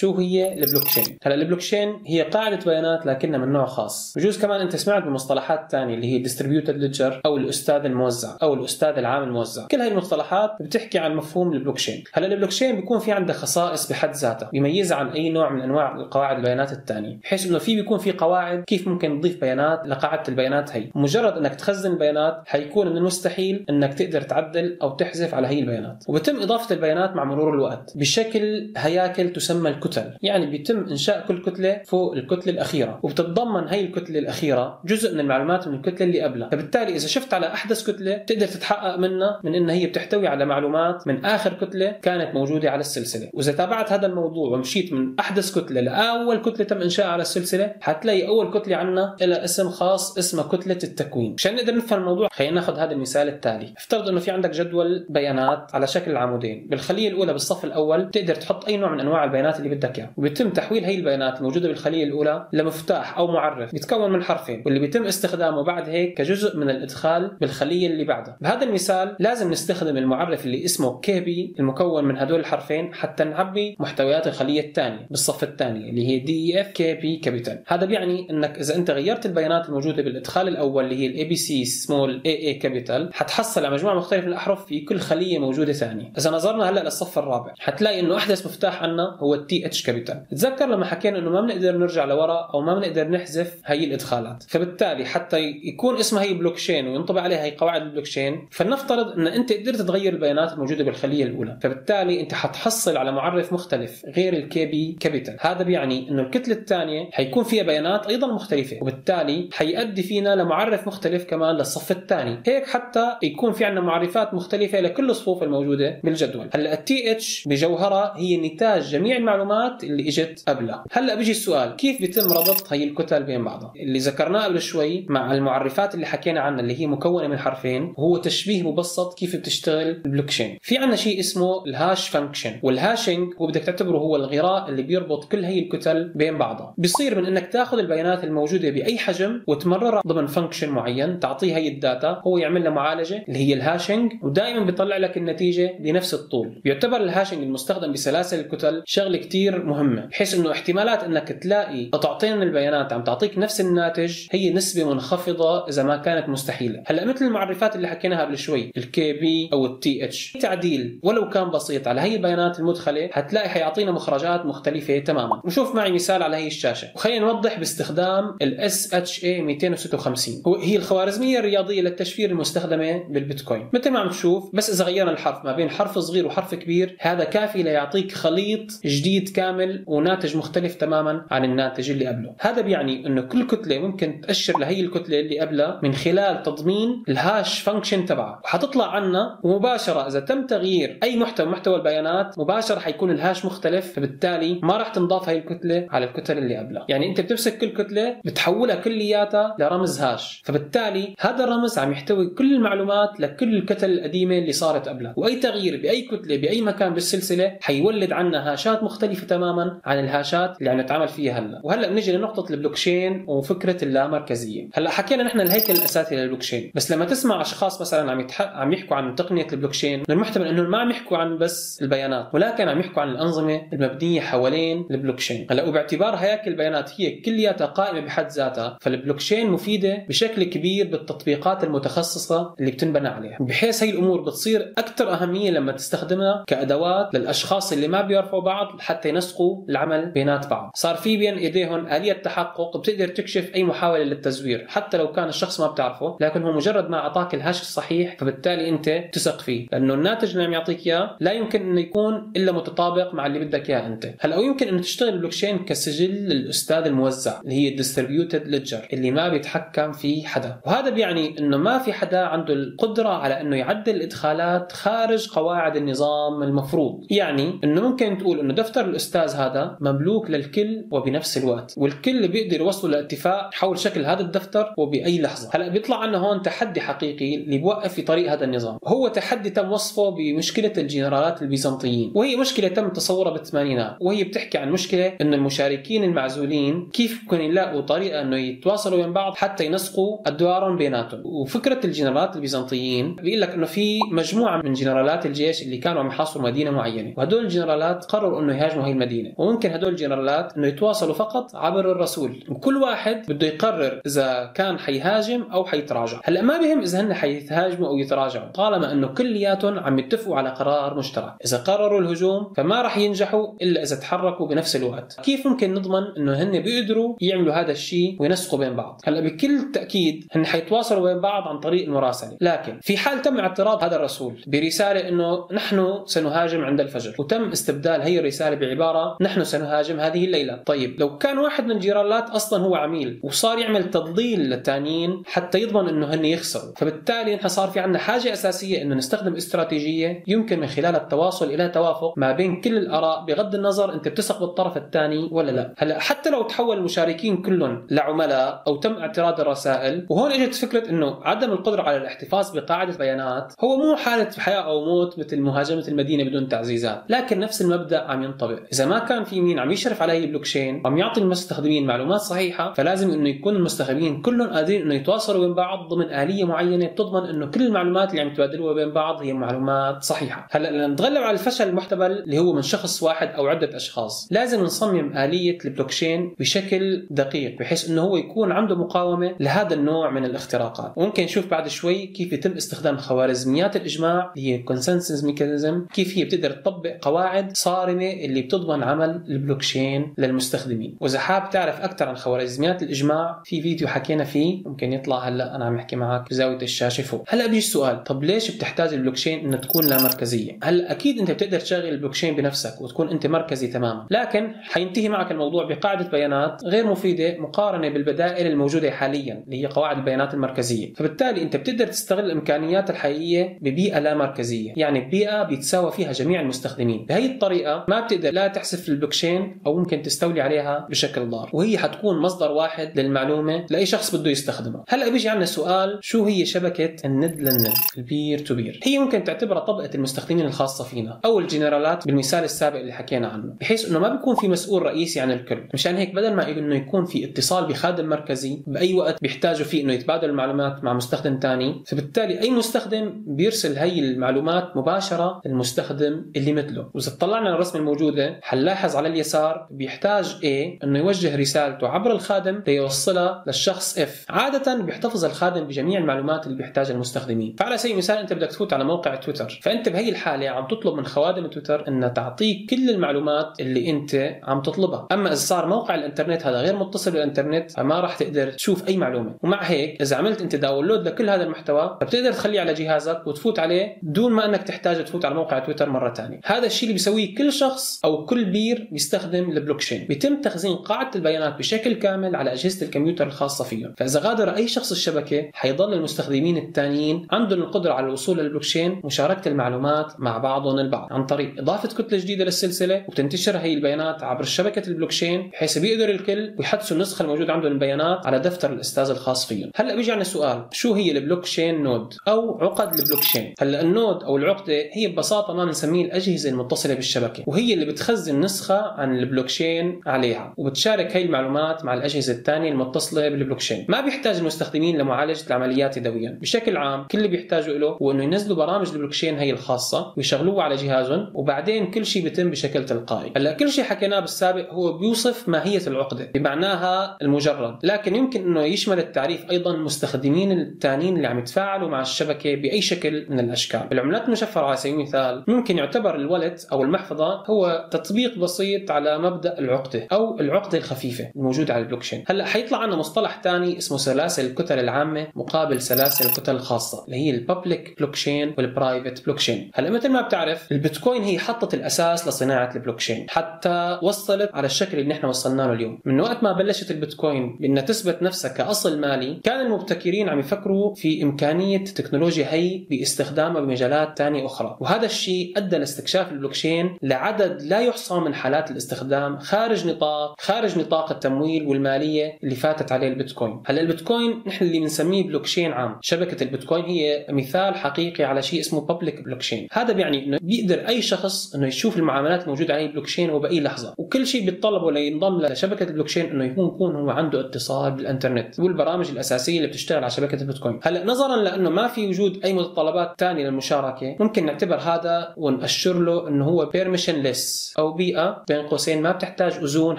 شو هي البلوكشين؟ هلا البلوكشين هي قاعدة بيانات لكنها من نوع خاص. بجوز كمان انت سمعت بمصطلحات ثانية اللي هي distributed ledger أو الأستاذ الموزع أو الأستاذ العام الموزع. كل هاي المصطلحات بتحكي عن مفهوم البلوكشين. هلا البلوكشين بيكون في عنده خصائص بحد ذاتها بيميزها عن أي نوع من أنواع قواعد البيانات الثانية بحيث إنه في بيكون في قواعد كيف ممكن تضيف بيانات لقاعدة البيانات هي. مجرد إنك تخزن البيانات حيكون من المستحيل إنك تقدر تعدل أو تحذف على هي البيانات. وبتم إضافة البيانات مع مرور الوقت. بشكل هياكل تسمى الكتل يعني بيتم إنشاء كل كتلة فوق الكتلة الأخيرة. وبتتضمن هي الكتلة الأخيرة جزء من المعلومات من الكتلة اللي قبلها. فبالتالي إذا شفت على أحدث كتلة تقدر تتحقق منها من ان هي بتحتوي على معلومات من آخر كتلة كانت موجودة على السلسلة. وإذا تابعت هذا الموضوع ومشيت من أحدث كتلة لأول كتلة تم انشائها على السلسلة حتلاقي أول كتلة عنا لها اسم خاص اسمه كتلة التكوين. عشان نقدر نفهم الموضوع خلينا ناخذ هذا المثال التالي. افترض إنه في عندك جدول بيانات على شكل عمودين بالخلية الأولى بالصف الأول بتقدر تحط أي نوع من أنواع البيانات اللي اياه وبيتم تحويل هي البيانات الموجودة بالخلية الأولى لمفتاح أو معرف بيتكون من حرفين واللي بيتم استخدامه بعد هيك كجزء من الإدخال بالخلية اللي بعدها. بهذا المثال لازم نستخدم المعرف اللي اسمه KB المكون من هدول الحرفين حتى نعبي محتويات الخلية الثانية بالصف الثاني اللي هي DF KB capital هذا بيعني إنك إذا أنت غيرت البيانات الموجودة بالإدخال الأول اللي هي ال ABC small A A capital حتحصل على مجموعة مختلفة من الأحرف في كل خلية موجودة ثانية. إذا نظرنا هلأ للصف الرابع حتلاقي إنه أحدث مفتاح عنا هو ال TH capital تذكر لما حكينا إنه ما بنقدر نرجع لورا أو ما بنقدر نحذف هي الإدخالات. فبالتالي حتى يكون اسمها هي بلوكشين وينطبق عليها هي قواعد البلوكشين فلنفترض إن أنت قدرت تغير البيانات الموجودة بالخلية الأولى. فبالتالي أنت حتحصل على معرف مختلف غير ال KB capital هذا بيعني إنه الكتلة الثانية حيكون فيها بيانات أيضا مختلفة وبالتالي حيؤدي فينا لمعرف مختلف كمان للصف الثاني. هيك حتى يكون في عندنا معرفات مختلفة لكل الصفوف الموجودة بالجدول. هلأ ال TH بجوهرها هي نتاج جميع المعلومات اللي إجت قبلها. هلأ بيجي السؤال كيف بيتم ربط هي الكتل بين بعضها؟ اللي ذكرناه قبل شوي مع المعرفات اللي حكينا عنها اللي هي مكونة من حرفين وهو تشبيه مبسط كيف بتشتغل البلوكشين في عندنا شيء اسمه ال hash function. وال hashing هو بدك تعتبره هو الغراء اللي بيربط كل هي الكتل بين بعضها. بيصير من إنك تاخذ البيانات الموجودة بأي حجم وتمررها ضمن function معين تعطيه هي ال data هو يعمل لها معالجة اللي هي ال hashing ودائما بيطلع لك النتيجة بنفس الطول. بيعتبر ال hashing المستخدم بسلاسل الكتل شغلة كتير مهمة بحيث إنه احتمالات إنك تلاقي قطعتين من البيانات عم تعطيك نفس الناتج هي نسبة منخفضة إذا ما كانت مستحيلة. هلأ مثل المعرفات اللي حكيناها قبل شوي ال KB أو ال TH تعديل ولو كان بسيط على هي البيانات المدخلة حتلاقي حيعطينا مخرجات مختلفة تماما. وشوف معي مثال على هي الشاشة. وخلينا نوضح باستخدام ال SHA 256 هي الخوارزمية الرياضية للتشفير المستخدمة بالبيتكوين. مثل ما عم تشوف بس إذا غيرنا الحرف ما بين حرف صغير وحرف كبير هذا كافي ليعطيك خليط جديد كامل وناتج مختلف تماما عن الناتج اللي قبله. هذا بيعني إنه كل كتلة ممكن تأشر لهي الكتلة اللي قبلها من خلال تضمين ال hash function تبعها. وحتطلع عنا ومباشره إذا تم تغيير أي محتوى محتوى البيانات مباشرة حيكون ال hash مختلف فبالتالي ما راح تنضاف هي الكتلة على الكتل اللي قبلها. يعني أنت بتمسك كل كتلة بتحولها كلياتها لرمز hash. فبالتالي هذا الرمز عم يحتوي كل المعلومات لكل الكتل القديمة اللي صارت قبلها. وأي تغيير بأي كتلة بأي مكان بالسلسلة حيولد عنا هاشات مختلفة. تماما عن الهاشات اللي عم نتعامل فيها هلأ. وهلأ بنيجي لنقطة البلوكشين وفكرة اللامركزية. هلأ حكينا نحن الهيكل الأساسي للبلوكشين. بس لما تسمع أشخاص مثلا عم. عم يحكوا عن تقنية البلوكشين من المحتمل انه ما عم يحكوا عن بس البيانات ولكن عم يحكوا عن الأنظمة المبنية حوالين البلوكشين. هلأ وباعتبار هياكل البيانات هي كلياتها قائمة بحد ذاتها فالبلوكشين مفيدة بشكل كبير بالتطبيقات المتخصصة اللي بتنبنى عليها. بحيث هي الأمور بتصير أكثر أهمية لما تستخدمها كأدوات للأشخاص اللي ما بيعرفوا بعض حتى ينسقوا العمل بينات بعض. صار في بين إيديهم آلية تحقق بتقدر تكشف أي محاولة للتزوير حتى لو كان الشخص ما بتعرفه لكن هو مجرد ما أعطاك ال hash الصحيح فبالتالي أنت تثق فيه. لأنه الناتج اللي عم يعطيك إياه لا يمكن إنه يكون إلا متطابق مع اللي بدك إياه أنت. هلأ أو يمكن إنه تشتغل البلوكشين كسجل للأستاذ الموزع اللي هي ال distributed ledger اللي ما بيتحكم فيه حدا. وهذا بيعني إنه ما في حدا عنده القدرة على إنه يعدل الإدخالات خارج قواعد النظام المفروض. يعني إنه ممكن تقول إنه دفتر الأستاذ هذا مملوك للكل وبنفس الوقت والكل بيقدر يوصلوا لاتفاق حول شكل هذا الدفتر وبأي لحظة. هلأ بيطلع عنا هون تحدي حقيقي اللي بوقف في طريق هذا النظام. هو تحدي تم وصفه بمشكلة الجنرالات البيزنطيين وهي مشكلة تم تصورها بالثمانينات وهي بتحكي عن مشكلة انه المشاركين المعزولين كيف ممكن يلاقوا طريقة إنه يتواصلوا بين بعض حتى ينسقوا أدوارهم بيناتهم. وفكرة الجنرالات البيزنطيين بيقول لك إنه في مجموعة من جنرالات الجيش اللي كانوا عم يحاصروا مدينة معينة وهدول الجنرالات قرروا إنه يهاجموا هي المدينة. وممكن هدول الجنرالات إنه يتواصلوا فقط عبر الرسول. وكل واحد بده يقرر إذا كان حيهاجم أو حيتراجع. هلأ ما بهم إذا هن حيتهاجموا أو يتراجعوا. طالما إنه كلياتهم عم يتفقوا على قرار مشترك. إذا قرروا الهجوم فما راح ينجحوا إلا إذا تحركوا بنفس الوقت. كيف ممكن نضمن إنه هن بيقدروا يعملوا هذا الشيء وينسقوا بين بعض؟ هلأ بكل تأكيد هن حيتواصلوا بين بعض عن طريق المراسلة. لكن في حال تم اعتراض هذا الرسول برسالة إنه نحن سنهاجم عند الفجر وتم استبدال هي الرسالة بعباره نحن سنهاجم هذه الليلة. طيب لو كان واحد من الجيرالات أصلا هو عميل وصار يعمل تضليل للثانيين حتى يضمن إنه هن يخسروا فبالتالي نحن صار في عندنا حاجة أساسية إنه نستخدم استراتيجية يمكن من خلال التواصل إلى توافق ما بين كل الآراء بغض النظر أنت بتثق بالطرف الثاني ولا لا. هلأ حتى لو تحول المشاركين كلهم لعملاء أو تم اعتراض الرسائل وهون إجت فكرة إنه عدم القدرة على الاحتفاظ بقاعدة بيانات هو مو حالة حياة أو موت مثل مهاجمة المدينة بدون تعزيزات لكن نفس المبدأ عم ينطبق. إذا ما كان في مين عم يشرف على هي البلوكشين عم يعطي المستخدمين معلومات صحيحة فلازم إنه يكون المستخدمين كلهم قادرين إنه يتواصلوا بين بعض ضمن آلية معينة بتضمن إنه كل المعلومات اللي عم يتبادلوها بين بعض هي معلومات صحيحة. هلأ لنتغلب على الفشل المحتمل اللي هو من شخص واحد أو عدة أشخاص لازم نصمم آلية البلوكشين بشكل دقيق بحيث إنه هو يكون عنده مقاومة لهذا النوع من الاختراقات. وممكن نشوف بعد شوي كيف يتم استخدام خوارزميات الإجماع اللي هي consensus mechanism كيف هي بتقدر تطبق قواعد صارمة اللي بتضمن عمل البلوكشين للمستخدمين. وإذا حاب تعرف أكثر عن خوارزميات الإجماع في فيديو حكينا فيه ممكن يطلع هلأ أنا عم أحكي معك بزاوية الشاشة فوق. هلأ بيجي السؤال طب ليش بتحتاج البلوكشين إنها تكون لا مركزية؟ هلأ أكيد أنت بتقدر تشغل البلوكشين بنفسك وتكون أنت مركزي تماما. لكن حينتهي معك الموضوع بقاعدة بيانات غير مفيدة مقارنة بالبدائل الموجودة حاليا اللي هي قواعد البيانات المركزية. فبالتالي أنت بتقدر تستغل الإمكانيات الحقيقية ببيئة لا مركزية. يعني بيئة بيتساوى فيها جميع المستخدمين. بهي الطريقة ما بتقدر لا تحسف البلوكشين أو ممكن تستولي عليها بشكل ضار. وهي حتكون مصدر واحد للمعلومة لأي شخص بده يستخدمها. هلأ بيجي عندنا سؤال شو هي شبكة الند للند؟ ال peer to peer. هي ممكن تعتبرها طبقة المستخدمين الخاصة فينا أو الجنرالات بالمثال السابق اللي حكينا عنه بحيث إنه ما بيكون في مسؤول رئيسي عن الكل. مشان هيك بدل ما إنه يكون في اتصال بخادم مركزي بأي وقت بيحتاجوا فيه إنه يتبادل المعلومات مع مستخدم ثاني فبالتالي أي مستخدم بيرسل هي المعلومات مباشرة للمستخدم اللي مثله. وإذا اطلعنا على الرسمة الموجودة حنلاحظ على اليسار بيحتاج A إنه يوجه رسالته عبر الخادم ليوصلها للشخص F. عادة بيحتفظ الخادم بجميع المعلومات اللي بيحتاجها المستخدمين. فعلى سبيل المثال أنت بدك تفوت على موقع تويتر. فأنت بهي الحالة عم تطلب من خوادم تويتر إنها تعطيك كل المعلومات اللي أنت عم تطلبها. أما إذا صار موقع الإنترنت هذا غير متصل بالإنترنت فما راح تقدر تشوف أي معلومة. ومع هيك إذا عملت أنت download لكل هذا المحتوى فبتقدر تخليه على جهازك وتفوت عليه دون ما إنك تحتاج تفوت على موقع تويتر مرة ثانية. هذا الشيء اللي بيسويه كل شخص أو كل peer بيستخدم البلوكشين. بيتم تخزين قاعدة البيانات بشكل كامل على أجهزة الكمبيوتر الخاصة فيهم. فإذا غادر أي شخص الشبكة حيضل المستخدمين الثانيين عندهم القدرة على الوصول للبلوكشين مشاركه المعلومات مع بعضهم البعض عن طريق إضافة كتلة جديدة للسلسلة وبتنتشر هي البيانات عبر شبكة البلوكشين بحيث بيقدر الكل ويحدثوا النسخة الموجودة عندهم البيانات على دفتر الأستاذ الخاص فيهم. هلأ بيجي عنا سؤال شو هي البلوكشين node أو عقد البلوكشين؟ هلأ ال node أو العقدة هي ببساطة ما بنسميه الأجهزة المتصلة بالشبكة وهي اللي بتخزن نسخة عن البلوكشين عليها وبتشارك هي المعلومات مع الأجهزة الثانية المتصلة بالبلوكشين. ما بيحتاج المستخدمين لمعالجة العمليات يدويا. بشكل عام كل اللي بيحتاجوا له هو إنه ينزلوا برامج البلوكشين هي الخاصة ويشغلوها على جهازهم وبعدين كل شيء بيتم بشكل تلقائي. هلأ كل شيء حكيناه بالسابق هو بيوصف ماهية العقدة بمعناها المجرد. لكن يمكن إنه يشمل التعريف أيضا المستخدمين الثانيين اللي عم يتفاعلوا مع الشبكة بأي شكل من الأشكال. العملات المشفرة على سبيل المثال ممكن يعتبر ال wallet أو المحفظة هو تطبيق بسيط على مبدأ العقدة أو العقدة الخفيفة الموجوده على البلوكشين. هلأ حيطلع عنا مصطلح ثاني اسمه سلاسل الكتل العامة مقابل سلاسل الكتل الخاصة اللي هي ال public blockchain وال private blockchain. هلأ مثل ما بتعرف البيتكوين هي حطت الأساس لصناعة البلوكشين حتى وصلت على الشكل اللي نحن وصلنا له اليوم. من وقت ما بلشت البيتكوين بانها تثبت نفسها كأصل مالي كان المبتكرين عم يفكروا في إمكانية التكنولوجيا هي باستخدامها بمجالات ثانية أخرى. وهذا الشيء أدى لاستكشاف البلوكشين لعدد لا يحصى من حالات الاستخدام خارج نطاق خارج نطاق التمويل والمالية اللي فاتت عليه البيتكوين. هلا البيتكوين نحن اللي بنسميه بلوكشين عام. شبكة البيتكوين هي مثال حقيقي على شيء اسمه public blockchain هذا بيعني إنه بيقدر أي شخص إنه يشوف المعاملات الموجودة على البلوكشين وبأي لحظة. وكل شيء بيتطلبه لينضم لشبكة البلوكشين إنه يكون يكون هو عنده اتصال بالإنترنت والبرامج الأساسية اللي بتشتغل على شبكة البيتكوين. هلا نظرا لإنه ما في وجود أي متطلبات ثانية للمشاركة ممكن نعتبر هذا ونأشر له إنه هو permissionless أو بيئة بين قوسين ما بتحتاج اذون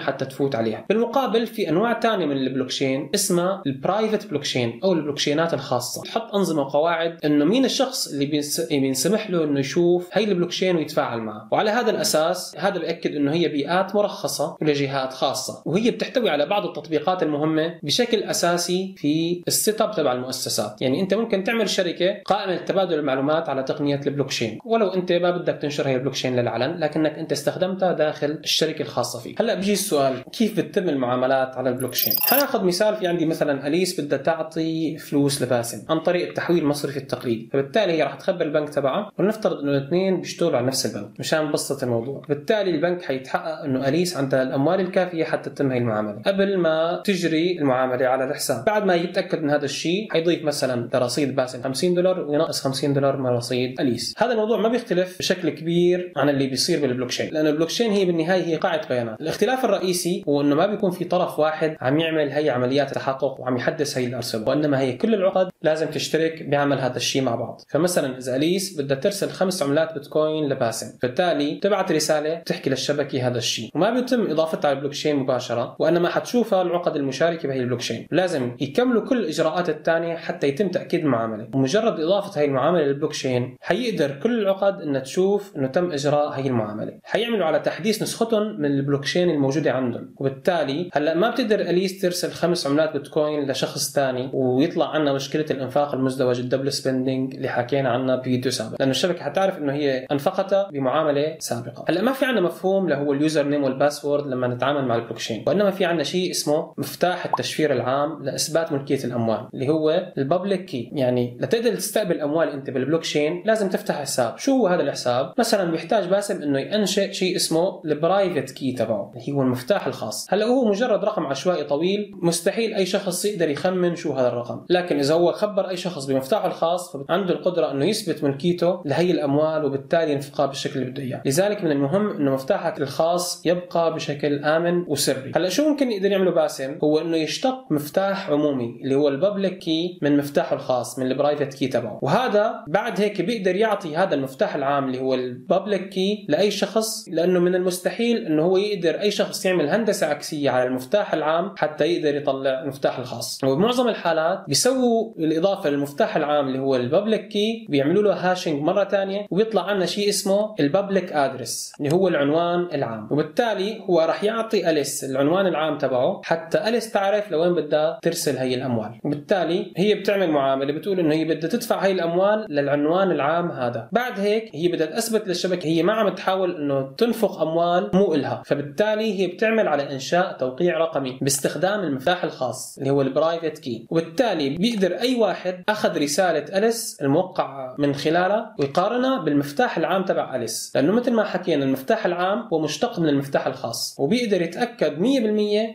حتى تفوت عليها. بالمقابل في أنواع ثانية من البلوكشين اسمها ال private blockchain أو البلوكشينات الخاصة. تحط أنظمة وقواعد إنه مين الشخص اللي بينسمح له إنه يشوف هي البلوكشين ويتفاعل معه. وعلى هذا الأساس هذا بيأكد إنه هي بيئات مرخصة لجهات خاصة. وهي بتحتوي على بعض التطبيقات المهمة بشكل أساسي في ال setup تبع المؤسسات. يعني أنت ممكن تعمل شركة قائمة لتبادل المعلومات على تقنية البلوكشين. ولو أنت ما بدك تنشر هي البلوكشين للعلن لكنك أنت استخدمتها داخل الشركة الخاصة فيك. هلا بيجي السؤال كيف بتتم المعاملات على البلوكشين حناخذ مثال في عندي مثلا أليس بدها تعطي فلوس لباسم عن طريق التحويل المصرفي التقليدي. فبالتالي هي راح تخبر البنك تبعها ولنفترض إنه الاثنين بيشتغلوا على نفس البنك مشان نبسط الموضوع. بالتالي البنك حيتحقق إنه أليس عندها الأموال الكافية حتى تتم هي المعاملة قبل ما تجري المعاملة على الحساب. بعد ما يتأكد من هذا الشيء حيضيف مثلا لرصيد باسم 50 دولار وينقص 50 دولار من رصيد أليس. هذا الموضوع ما بيختلف بشكل كبير عن اللي بيصير بالبلوكشين لأنه البلوكشين هي بالنهاية هي قاعدة بيانات. الاختلاف الرئيسي هو إنه ما بيكون في طرف واحد عم يعمل هي عمليات التحقق وعم يحدث هي الارصده وإنما هي كل العقد لازم تشترك بعمل هذا الشيء مع بعض. فمثلا إذا أليس بدها ترسل خمس عملات بيتكوين لباسم بالتالي تبعت رسالة تحكي للشبكة هذا الشيء. وما بيتم إضافتها على البلوكشين مباشرة وإنما حتشوفها العقد المشاركة بهي البلوكشين. لازم يكملوا كل الإجراءات الثانية حتى يتم تأكيد المعامله ومجرد إضافة هي المعاملة للبلوكشين حيقدر كل العقد انها تشوف إنه تم إجراء هي المعاملة. حيعملوا على تحديث نسختهم من البلوكشين الموجودة عندهم. وبالتالي هلأ ما بتقدر أليس ترسل خمس عملات بيتكوين لشخص ثاني ويطلع عنا مشكلة الإنفاق المزدوج ال double spending اللي حكينا عنها بفيديو سابق. لأنه الشبكة حتعرف إنه هي أنفقتها بمعاملة سابقة. هلأ ما في عندنا مفهوم اللي هو ال username وال password لما نتعامل مع البلوكشين. وإنما في عندنا شيء اسمه مفتاح التشفير العام لإثبات ملكية الأموال اللي هو ال public key. يعني لتقدر تستقبل أموال أنت بالبلوكشين لازم تفتح حساب. شو هو هذا الحساب؟ مثلا بيحتاج باسم إنه ينشئ شيء اسمه ال private key تبعه اللي هو المفتاح الخاص. هلا هو مجرد رقم عشوائي طويل مستحيل أي شخص يقدر يخمن شو هذا الرقم. لكن إذا هو خبر أي شخص بمفتاحه الخاص فعنده القدرة إنه يثبت ملكيته لهي الأموال وبالتالي ينفقها بالشكل اللي بده إياه. لذلك من المهم إنه مفتاحك الخاص يبقى بشكل آمن وسري. هلا شو ممكن يقدر يعمله باسم؟ هو إنه يشتق مفتاح عمومي اللي هو ال public key من مفتاحه الخاص من ال private key تبعه. وهذا بعد هيك بيقدر يعطي هذا المفتاح العام اللي هو ال public key لأي شخص لأنه من المستحيل إنه هو يقدر أي شخص يعمل هندسة عكسية على المفتاح العام حتى يقدر يطلع المفتاح الخاص. وبمعظم الحالات بيسووا الإضافة للمفتاح العام اللي هو ال public key بيعملوا له hashing مرة ثانية وبيطلع عنا شيء اسمه ال public address اللي هو العنوان العام. وبالتالي هو راح يعطي أليس العنوان العام تبعه حتى أليس تعرف لوين بدها ترسل هي الأموال. وبالتالي هي بتعمل معاملة بتقول إنه هي بدها تدفع هي الأموال للعنوان العام هذا. بعد هيك هي بدها تثبت للشبكة هي ما عم تحاول إنه تنفق أموال مو إلها. فبالتالي هي بتعمل على إنشاء توقيع رقمي باستخدام المفتاح الخاص اللي هو البرايفت كي وبالتالي بيقدر أي واحد أخذ رسالة أليس الموقع من خلالها ويقارنها بالمفتاح العام تبع أليس. لأنه مثل ما حكينا المفتاح العام هو مشتق من المفتاح الخاص. وبيقدر يتأكد 100%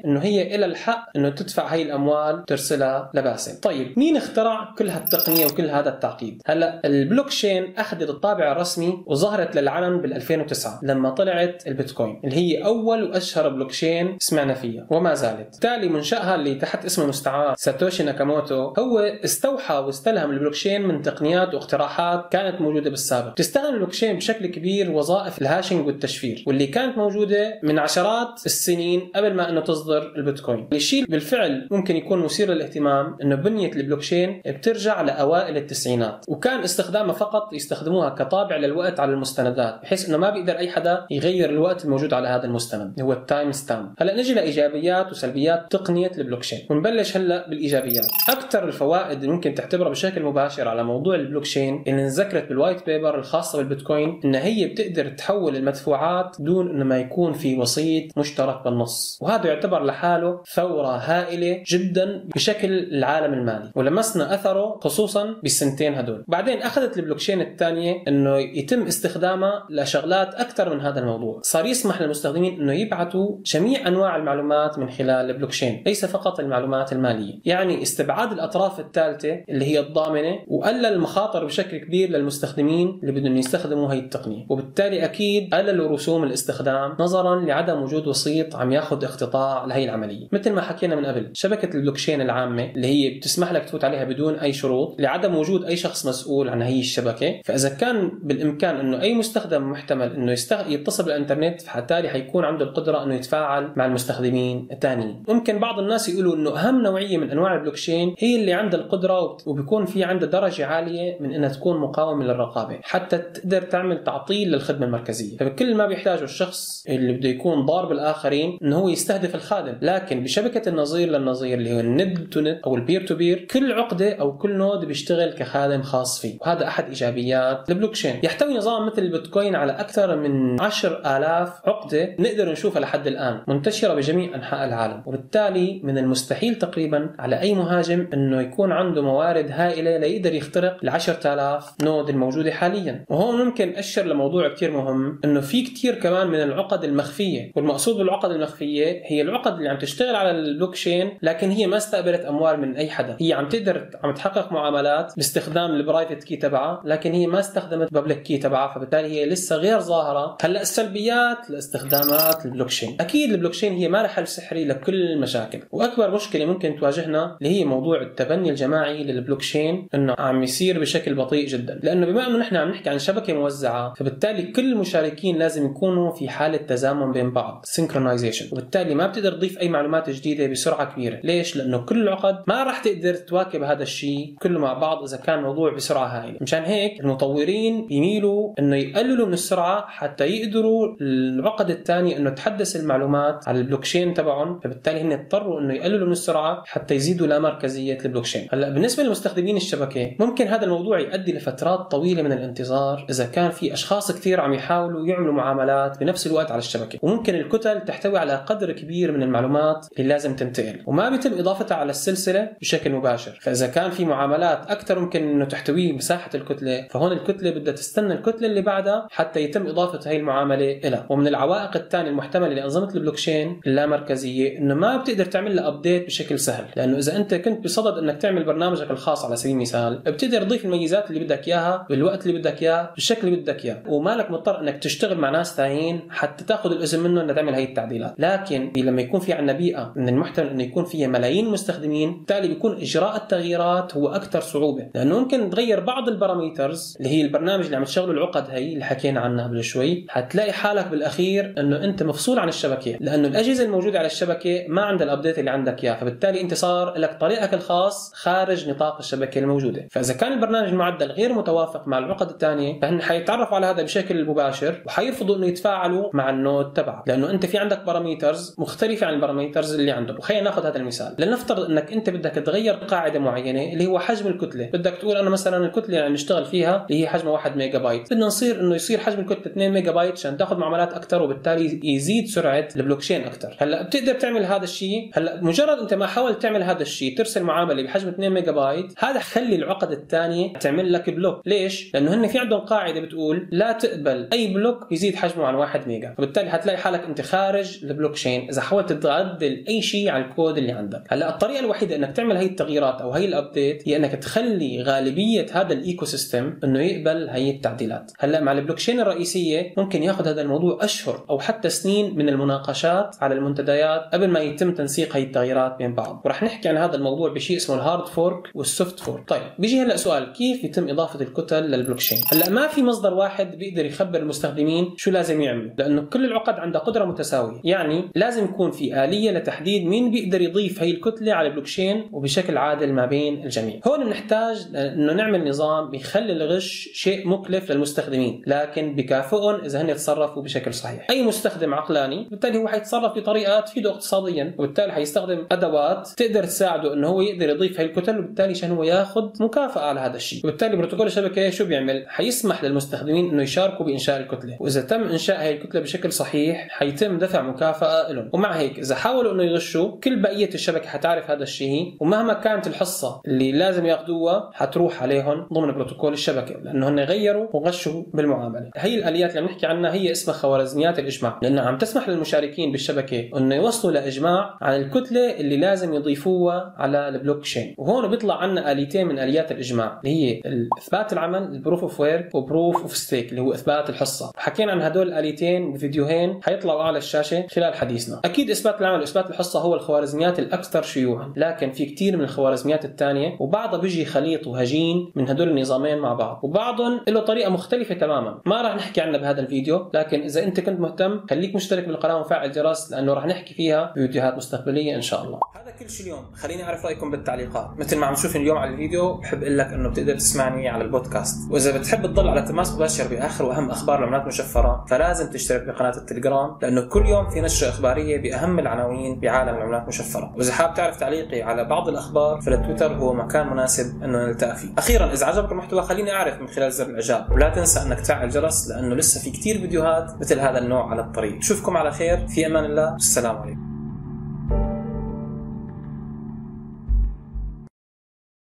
إنه هي إلى الحق إنه تدفع هي الأموال ترسلها لباسم طيب مين اخترع كل هالتقنية وكل هذا التعقيد؟ هلأ البلوكشين أخذت الطابع الرسمي وظهرت للعلن بال 2009 لما طلعت البيتكوين اللي هي أول وأشهر بلوكشين سمعنا فيها وما زالت. تبع منشئها اللي تحت اسمه المستعار ساتوشي ناكاموتو هو استوحى واستلهم البلوكشين من تقنيات واقتراحات كانت موجودة بالسابق. تستخدم البلوكشين بشكل كبير وظائف ال hashing والتشفير واللي كانت موجودة من عشرات السنين قبل ما إنه تصدر البيتكوين. الشيء بالفعل ممكن يكون مثير للاهتمام إنه بنية البلوكشين بترجع لأوائل التسعينات وكان استخدامها فقط يستخدموها كطابع للوقت على المستندات بحيث إنه ما بيقدر أي حدا يغير الوقت الموجود على هذا المستند هو ال time stamp. هلا نجي لإيجابيات وسلبيات تقنية البلوكشين. ونبلش هلا بالإيجابيات. أكثر الفوائد اللي ممكن تعتبرها بشكل مباشر على موضوع البلوكشين اللي انذكرت بال white paper الخاصة بالبيتكوين ان هي بتقدر تحول المدفوعات دون إنه ما يكون في وسيط مشترك بالنص. وهذا يعتبر لحاله ثورة هائلة جدا بشكل العالم المالي. ولمسنا أثره خصوصا بالسنتين هدول. بعدين أخذت البلوكشين الثانية إنه يتم استخدامها لشغلات أكثر من هذا الموضوع. صار يسمح للمستخدمين إنه يبعثوا جميع أنواع المعلومات من خلال البلوكشين ليس فقط المعلومات المالية. يعني استبعاد الأطراف الثالثة اللي هي الضامنة وقلل المخاطر بشكل كبير للمستخدمين اللي بدهم يستخدموا هي التقنية. وبالتالي أكيد قللوا رسوم الاستخدام نظرا لعدم وجود وسيط عم ياخذ اقتطاع لهي العملية. مثل ما حكينا من قبل شبكة البلوكشين العامة اللي هي بتسمح لك تفوت عليها بدون أي شروط لعدم وجود أي شخص مسؤول عن هي الشبكة. فإذا كان بالإمكان إنه أي مستخدم محتمل إنه يستغ... يتصل بالإنترنت فبالتالي حيكون عنده القدرة إنه يتفاعل مع المستخدمين الثانيين ممكن بعض الناس يقولوا إنه أهم نوعية من أنواع البلوكشين هي اللي عندها القدرة وبيكون في عندها درجة عالية من إنها تكون مقاومة للرقابة حتى تقدر تعمل تعطيل للخدمة المركزية. فكل ما بيحتاجه الشخص اللي بده يكون ضار بالآخرين إنه هو يستهدف الخادم. لكن بشبكة النظير للنظير اللي هو الند تو ند أو ال peer to peer كل عقدة أو كل node بيشتغل كخادم خاص فيه. وهذا أحد إيجابيات البلوكشين يحتوي نظام مثل البيتكوين على أكثر من 10000 عقدة نقدر نشوفها لحد الآن منتشرة بجميع أنحاء العالم. وبالتالي من المستحيل تقريبا على أي مهاجم إنه يكون عنده موارد هائلة ليقدر يخترق ال 10000 node الموجودة حاليا. وهون ممكن أشر لموضوع كثير مهم إنه في كثير كمان من العقد المخفية. والمقصود بالعقد المخفية هي العقد اللي عم تشتغل على البلوكشين لكن هي ما استقبلت أموال من أي حدا. هي عم تقدر عم تحقق معاملات باستخدام ال private key تبعها لكن هي ما استخدمت public key تبعها فبالتالي هي لسه غير ظاهرة. هلأ السلبيات لاستخدامات البلوكشين. أكيد البلوكشين هي ما حل سحري لكل المشاكل. وأكبر مشكلة ممكن تواجهنا اللي هي موضوع التبني الجماعي للبلوكشين إنه عم يصير بشكل بطيء جدا. لأنه بما إنه نحن عم نحكي عن شبكة موزعة فبالتالي كل المشاركين لازم يكونوا في حالة تزامن بين بعض synchronization وبالتالي ما بتقدر تضيف أي معلومات جديدة بسرعة كبيرة. ليش؟ لأنه كل العقد ما راح تقدر تواكب هذا الشيء كله مع بعض إذا كان الموضوع بسرعة هائلة. مشان هيك المطورين بيميلوا إنه يقللوا من السرعة حتى يقدروا العقد الثانية إنه تحدث المعلومات على البلوكشين تبعهم فبالتالي هن اضطروا إنه يقللوا من السرعة حتى يزيدوا لا مركزية البلوكشين. هلأ بالنسبة لمستخدمين الشبكة ممكن هذا الموضوع يؤدي لفترات طويلة من الانتظار إذا كان في أشخاص كثير عم يحاولوا يعملوا معاملات بنفس الوقت على الشبكة وممكن الكتل تحتوي على قدر كبير من المعلومات اللي لازم تنتقل وما بيتم إضافتها على السلسلة بشكل مباشر. فإذا كان في معاملات أكثر ممكن إنه تحتوي مساحة الكتلة فهون الكتلة بدها تستنى الكتلة اللي بعدها حتى يتم إضافة هي المعامله لها ومن العوائق الثانية المحتملة لأنظمة البلوكشين اللامركزية إنه ما بتقدر تعمل لها update بشكل سهل. لأنه إذا أنت كنت بصدد إنك تعمل برنامجك الخاص على سبيل المثال بتقدر تضيف الميزات اللي بدك إياها بالوقت اللي بدك إياه بالشكل اللي بدك إياه. ومالك مضطر إنك تشتغل مع ناس ثانيين حتى تأخذ الاذن منه انك تعمل هي التعديلات. لكن لما يكون في عندنا بيئة من المحتمل إنه يكون فيها ملايين المستخدمين بالتالي بيكون إجراء التغييرات هو أكثر صعوبة. لأنه ممكن تغير بعض ال parameters اللي هي البرنامج اللي عم تشغله العقد هي اللي حكينا عنها قبل شوي حتلاقي حالك بالأخير إنه أنت مفصول عن الشبكة لأنه الأجهزة الموجودة على الشبكة ما عندها ال update اللي عندك إياه فبالتالي أنت صار لك طريقك الخاص خارج نطاق الشبكة الموجودة. فإذا كان البرنامج المعدل غير متوافق مع العقد الثانية فهن حيتعرفوا على هذا بشكل مباشر وحيرفضوا إنه يتفاعلوا مع ال node تبعك لأنه أنت في عندك parameters مختلفة عن ال parameters اللي عندهم. وخلينا ناخذ هذا المثال. لنفترض إنك أنت بدك تغير قاعدة معينة اللي هو حجم الكتلة. بدك تقول أنا مثلا الكتلة اللي نشتغل فيها اللي هي حجمها 1 ميجا بايت. بدنا نصير إنه يصير حجم الكتلة 2 ميجا بايت عشان تاخذ معاملات أكثر وبالتالي يزيد سرعة البلوكشين أكثر هلأ بتقدر تعمل هذا الشيء؟ هلأ مجرد أنت ما حاولت تعمل هذا الشيء ترسل معاملة بحجم 2 ميجا بايت هذا خلي العقد الثانية تعمل لك block. ليش؟ لأنه هن في عندهم قاعدة بتقول لا تقبل أي block يزيد حجمه عن 1 ميجا. فبالتالي حتلاقي حالك أنت خارج البلوكشين إذا حاولت تعدل أي شيء على الكود اللي عندك. هلأ الطريقة الوحيدة إنك تعمل هي التغييرات أو هي ال update هي إنك تخلي غالبية هذا ال ecosystem إنه يقبل هي التعديلات. هلأ مع البلوكشين الرئيسية ممكن ياخذ هذا الموضوع أشهر أو حتى سنين من المناقشات على المنتديات قبل ما يتم تنسيق هي التغييرات بين بعض. وراح نحكي عن هذا الموضوع بشيء اسمه ال hard fork وال soft fork طيب بيجي هلا سؤال كيف يتم إضافة الكتل للبلوكشين هلا ما في مصدر واحد بيقدر يخبر المستخدمين شو لازم يعملوا لأنه كل العقد عندها قدرة متساوية. يعني لازم يكون في آلية لتحديد مين بيقدر يضيف هي الكتلة على البلوكشين وبشكل عادل ما بين الجميع. هون بنحتاج إنه نعمل نظام بيخلي الغش شيء مكلف للمستخدمين لكن بكافئهم إذا هن يتصرفوا بشكل صحيح. أي مستخدم عقلاني بالتالي هو حيتصرف بطريقة تفيده اقتصاديا وبالتالي حيستخدم أدوات تقدر تساعده إنه هو يقدر يضيف هي الكتل وبالتالي عشان هو ياخذ مكافأة على هذا الشيء. وبالتالي بروتوكول الشبكة شو بيعمل؟ حيسمح للمستخدمين إنه يشاركوا بإنشاء الكتلة. وإذا تم إنشاء هي الكتلة بشكل صحيح حيتم دفع مكافأة لهم ومع هيك إذا حاولوا إنه يغشوا كل بقية الشبكة حتعرف هذا الشيء ومهما كانت الحصة اللي لازم ياخذوها حتروح عليهم ضمن بروتوكول الشبكة لأنه هن غيروا وغشوا بالمعاملة. هي الآليات اللي بنحكي عنها هي اسمها خوارزميات الإجماع لانها عم تسمح للمشاركين بالشبكة إنه يوصلوا لإجماع عن الكتلة اللي لازم يضيفوها على البلوك شين وهون بيطلع عنا آليتين من آليات الإجماع اللي هي اثبات العمل ال proof of work و proof of stake اللي هو إثبات الحصة. حكينا عن هدول الاليتين بفيديوهين حيطلعوا على الشاشة خلال حديثنا. أكيد إثبات العمل واثبات الحصة هو الخوارزميات الأكثر شيوعا لكن في كثير من الخوارزميات الثانية وبعضها بيجي خليط وهجين من هدول النظامين مع بعض. وبعضهم له طريقة مختلفة تماما. ما راح نحكي عنها بهذا الفيديو لكن إذا أنت كنت مهتم خليك مشترك بالقناة وفعل الجرس لأنه راح نحكي فيها فيديوهات مستقبلية إن شاء الله. هذا كل شيء اليوم. خليني أعرف رأيكم بالتعليقات. مثل ما عم تشوفني اليوم على الفيديو بحب إقول لك إنه بتقدر تسمعني على البودكاست. وإذا بتحب تضل على تماس مباشر بآخر وأهم أخبار العملات المشفره فلازم تشترك بقناة التليجرام لأنه كل يوم في نشرة إخبارية بأهم العناوين بعالم العملات المشفره وإذا حاب تعرف تعليقي على بعض الأخبار فالتويتر هو مكان مناسب إنه نلتقي فيه. أخيرا إذا عجبك المحتوى خليني أعرف من خلال زر الإعجاب. ولا تنسى إنك تفعل الجرس لأنه لسه في كثير فيديوهات مثل هذا النوع على الطريق. اشوفكم على خير. في أمان الله. والسلام عليكم.